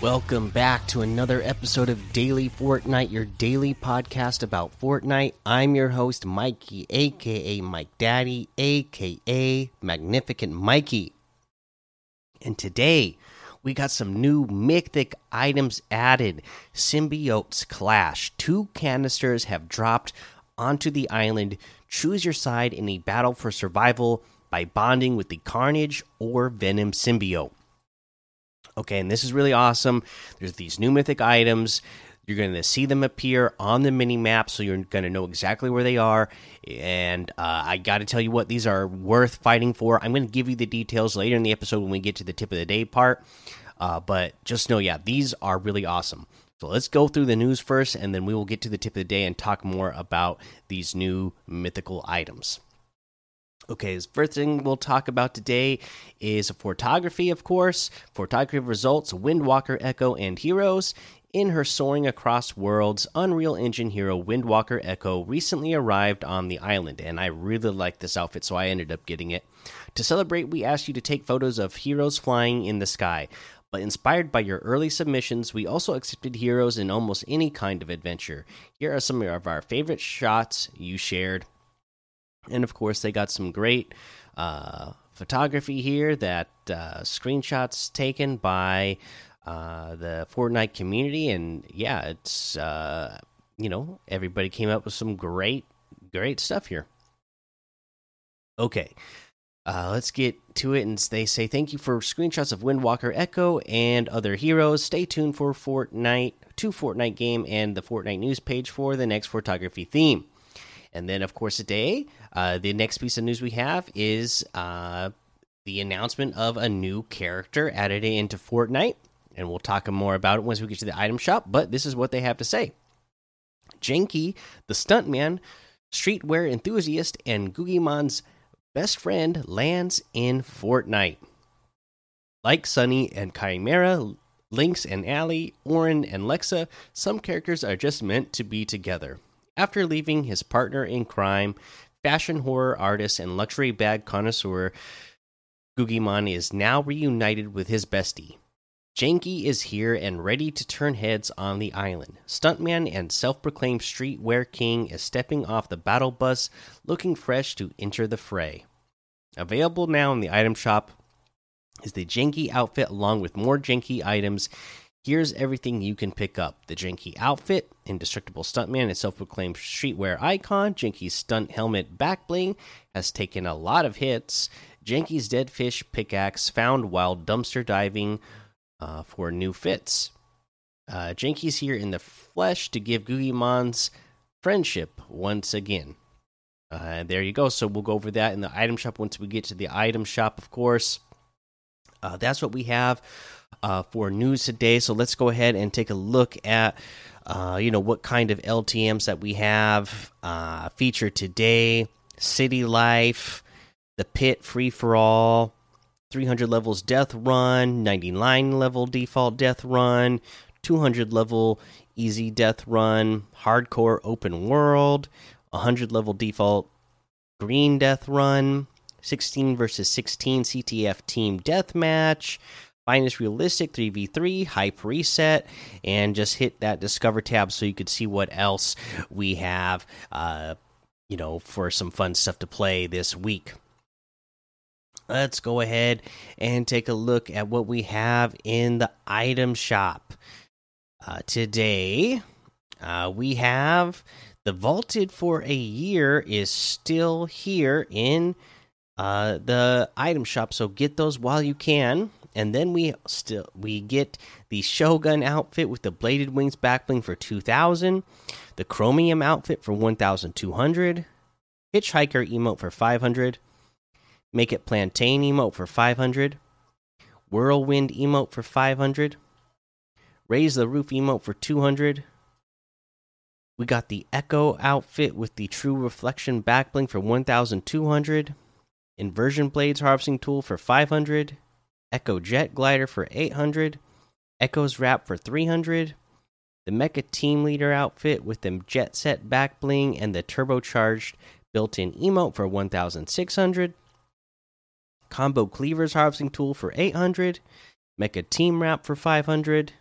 Welcome back to another episode of Daily Fortnite, your daily podcast about Fortnite. I'm your host, Mikey, aka Mike Daddy, aka Magnificent Mikey. And today, we got some new mythic items added Symbiotes Clash. Two canisters have dropped onto the island. Choose your side in a battle for survival by bonding with the Carnage or Venom symbiote. Okay, and this is really awesome. There's these new mythic items. You're going to see them appear on the mini map, so you're going to know exactly where they are. And uh, I got to tell you what, these are worth fighting for. I'm going to give you the details later in the episode when we get to the tip of the day part. Uh, but just know, yeah, these are really awesome. So let's go through the news first, and then we will get to the tip of the day and talk more about these new mythical items. Okay, the first thing we'll talk about today is photography, of course. Photography results Windwalker Echo and Heroes. In her soaring across worlds, Unreal Engine hero Windwalker Echo recently arrived on the island, and I really like this outfit, so I ended up getting it. To celebrate, we asked you to take photos of heroes flying in the sky. But inspired by your early submissions, we also accepted heroes in almost any kind of adventure. Here are some of our favorite shots you shared and of course they got some great uh, photography here that uh, screenshots taken by uh, the Fortnite community, and yeah, it's uh, you know everybody came up with some great great stuff here. Okay. Uh, let's get to it. And they say thank you for screenshots of Windwalker Echo and other heroes. Stay tuned for Fortnite, two Fortnite game, and the Fortnite news page for the next photography theme. And then, of course, today, uh, the next piece of news we have is uh, the announcement of a new character added into Fortnite. And we'll talk more about it once we get to the item shop. But this is what they have to say Janky, the stuntman, streetwear enthusiast, and Guggimon's best friend lands in Fortnite. Like Sunny and Chimera, Lynx and Allie, Orin and Lexa, some characters are just meant to be together. After leaving his partner in crime, fashion horror artist and luxury bag connoisseur, Guggimon is now reunited with his bestie. Janky is here and ready to turn heads on the island. Stuntman and self proclaimed streetwear king is stepping off the battle bus, looking fresh to enter the fray. Available now in the item shop is the Janky outfit along with more Janky items Here's everything you can pick up the Janky outfit, Indestructible Stuntman, and self proclaimed streetwear icon. Janky's stunt helmet back bling has taken a lot of hits. Janky's dead fish pickaxe found while dumpster diving uh, for new fits. Uh, Janky's here in the flesh to give Guggimon's friendship once again. Uh, there you go. So we'll go over that in the item shop once we get to the item shop, of course. Uh, that's what we have uh, for news today. So let's go ahead and take a look at, uh, you know, what kind of LTMs that we have uh, featured today. City Life, the Pit Free for All, 300 levels Death Run, 99 level default Death Run, 200 level Easy Death Run, Hardcore Open World, 100 level default Green Death Run, 16 versus 16 CTF Team Deathmatch. Finest Realistic 3v3, Hype Reset, and just hit that Discover tab so you could see what else we have, uh, you know, for some fun stuff to play this week. Let's go ahead and take a look at what we have in the item shop. Uh, today, uh, we have the Vaulted for a Year is still here in uh, the item shop, so get those while you can and then we still we get the Shogun outfit with the bladed wings backbling for 2000, the chromium outfit for 1200, hitchhiker emote for 500, make it plantain emote for 500, whirlwind emote for 500, raise the roof emote for 200. We got the Echo outfit with the True Reflection backbling for 1200, Inversion Blades harvesting tool for 500, Echo Jet Glider for 800, Echo's Wrap for 300, the Mecha Team Leader outfit with the Jet Set back bling and the turbocharged built-in emote for 1600, Combo Cleavers harvesting tool for 800, Mecha Team Wrap for 500,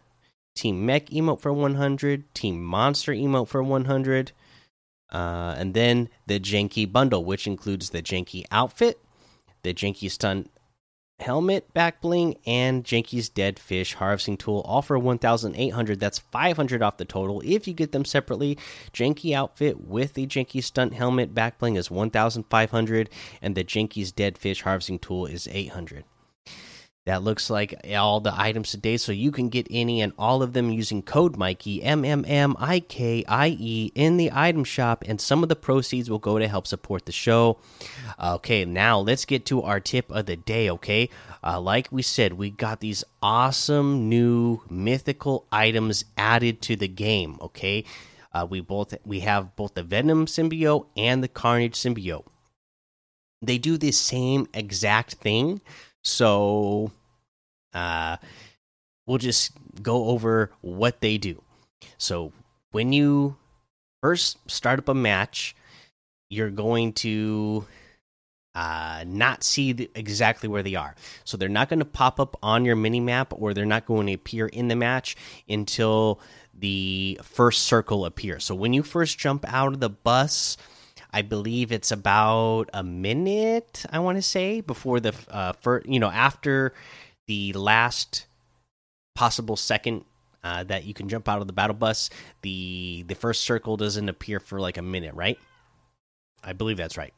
Team Mech emote for 100, Team Monster emote for 100, uh, and then the Janky bundle, which includes the Janky outfit, the Janky stunt helmet back bling, and Janky's dead fish harvesting tool, all for 1,800. That's 500 off the total. If you get them separately, Janky outfit with the Janky stunt helmet back bling is 1,500, and the Janky's dead fish harvesting tool is 800. That looks like all the items today, so you can get any and all of them using code Mikey M M M I K I E in the item shop, and some of the proceeds will go to help support the show. Okay, now let's get to our tip of the day. Okay, uh, like we said, we got these awesome new mythical items added to the game. Okay, uh, we both we have both the Venom symbiote and the Carnage symbiote. They do the same exact thing. So uh, we'll just go over what they do. So when you first start up a match, you're going to uh, not see the, exactly where they are. So they're not going to pop up on your mini map, or they're not going to appear in the match until the first circle appears. So when you first jump out of the bus, I believe it's about a minute. I want to say before the uh, first, you know, after the last possible second uh, that you can jump out of the battle bus, the the first circle doesn't appear for like a minute, right? I believe that's right.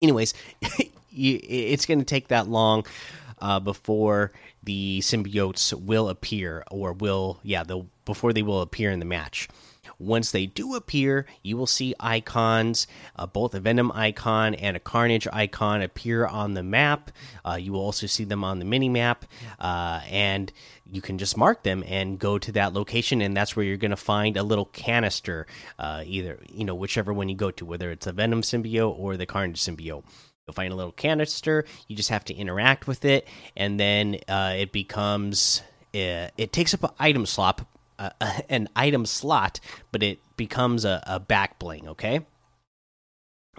Anyways, you, it's going to take that long uh, before the symbiotes will appear, or will yeah, they'll before they will appear in the match. Once they do appear, you will see icons, uh, both a Venom icon and a Carnage icon appear on the map. Uh, you will also see them on the mini map, uh, and you can just mark them and go to that location, and that's where you're going to find a little canister, uh, either you know whichever one you go to, whether it's a Venom symbiote or the Carnage symbiote. You'll find a little canister. You just have to interact with it, and then uh, it becomes. Uh, it takes up an item slot uh, an item slot, but it becomes a, a back bling. Okay.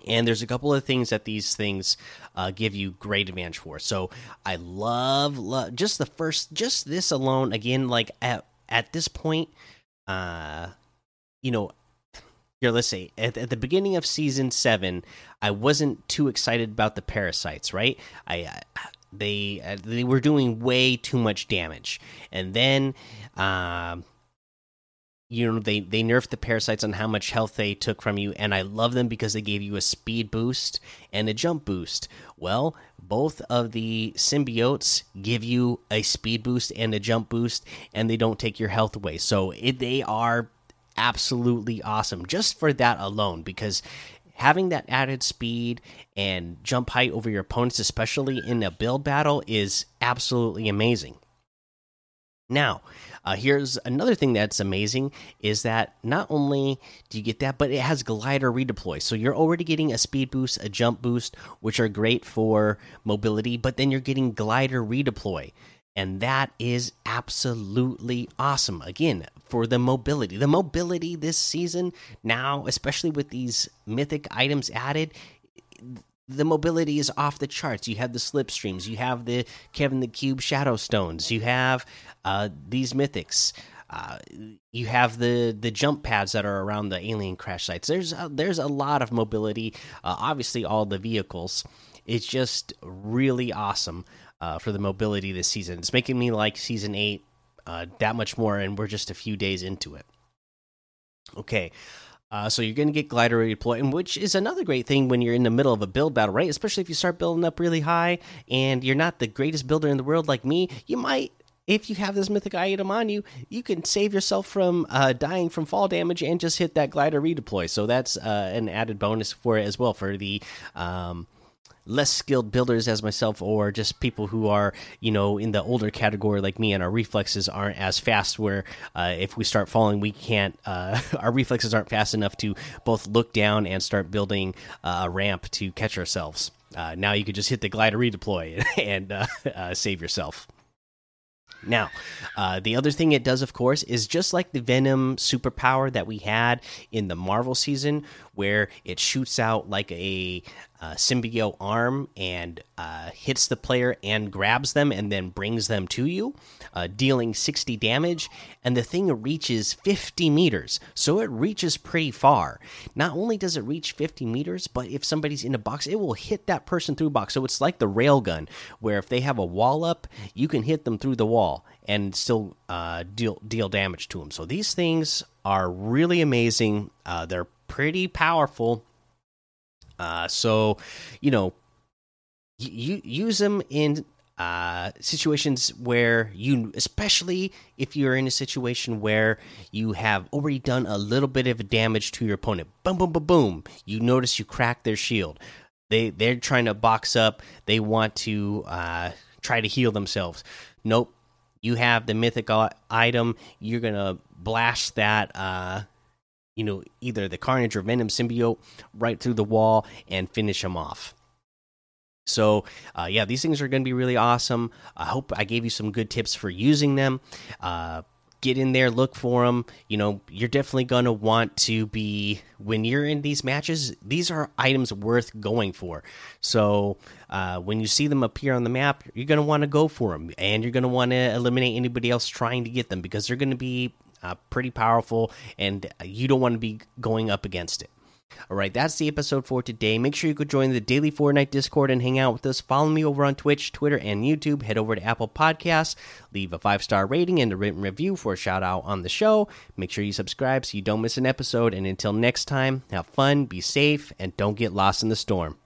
And there's a couple of things that these things uh, give you great advantage for. So I love, love just the first, just this alone. Again, like at at this point, uh, you know, here let's say at, at, the beginning of season seven, I wasn't too excited about the parasites. Right? I uh, they uh, they were doing way too much damage, and then. Um, you know they they nerfed the parasites on how much health they took from you and i love them because they gave you a speed boost and a jump boost. Well both of the symbiotes give you a speed boost and a jump boost and they don't take your health away. So it, they are absolutely awesome just for that alone because having that added speed and jump height over your opponents especially in a build battle is absolutely amazing now, uh, here's another thing that's amazing is that not only do you get that, but it has glider redeploy. So you're already getting a speed boost, a jump boost, which are great for mobility, but then you're getting glider redeploy. And that is absolutely awesome. Again, for the mobility. The mobility this season, now, especially with these mythic items added, the mobility is off the charts. You have the slipstreams, you have the Kevin the Cube Shadow Stones, you have uh, these mythics. Uh, you have the the jump pads that are around the alien crash sites. There's a, there's a lot of mobility. Uh, obviously, all the vehicles. It's just really awesome uh, for the mobility this season. It's making me like season eight uh, that much more, and we're just a few days into it. Okay, uh, so you're going to get glider redeploy, which is another great thing when you're in the middle of a build battle, right? Especially if you start building up really high and you're not the greatest builder in the world like me. You might, if you have this mythic item on you, you can save yourself from uh, dying from fall damage and just hit that glider redeploy. So that's uh, an added bonus for it as well for the. Um, less skilled builders as myself or just people who are you know in the older category like me and our reflexes aren't as fast where uh, if we start falling we can't uh, our reflexes aren't fast enough to both look down and start building uh, a ramp to catch ourselves. Uh, now you could just hit the glider redeploy and uh, uh, save yourself. Now, uh, the other thing it does, of course, is just like the Venom superpower that we had in the Marvel season, where it shoots out like a uh, symbiote arm and uh, hits the player and grabs them and then brings them to you, uh, dealing 60 damage. And the thing reaches 50 meters, so it reaches pretty far. Not only does it reach 50 meters, but if somebody's in a box, it will hit that person through box. So it's like the railgun, where if they have a wall up, you can hit them through the wall and still uh, deal deal damage to them. So these things are really amazing. Uh, they're pretty powerful uh, so, you know, you use them in uh, situations where you, especially if you're in a situation where you have already done a little bit of damage to your opponent. Boom, boom, boom, boom. You notice you crack their shield. They they're trying to box up. They want to uh, try to heal themselves. Nope. You have the mythic item. You're gonna blast that. Uh, you know, either the Carnage or Venom symbiote right through the wall and finish them off. So, uh, yeah, these things are going to be really awesome. I hope I gave you some good tips for using them. Uh, get in there, look for them. You know, you're definitely going to want to be, when you're in these matches, these are items worth going for. So, uh, when you see them appear on the map, you're going to want to go for them and you're going to want to eliminate anybody else trying to get them because they're going to be uh, pretty powerful, and you don't want to be going up against it. All right, that's the episode for today. Make sure you go join the daily Fortnite Discord and hang out with us. Follow me over on Twitch, Twitter, and YouTube. Head over to Apple Podcasts, leave a five star rating and a written review for a shout out on the show. Make sure you subscribe so you don't miss an episode. And until next time, have fun, be safe, and don't get lost in the storm.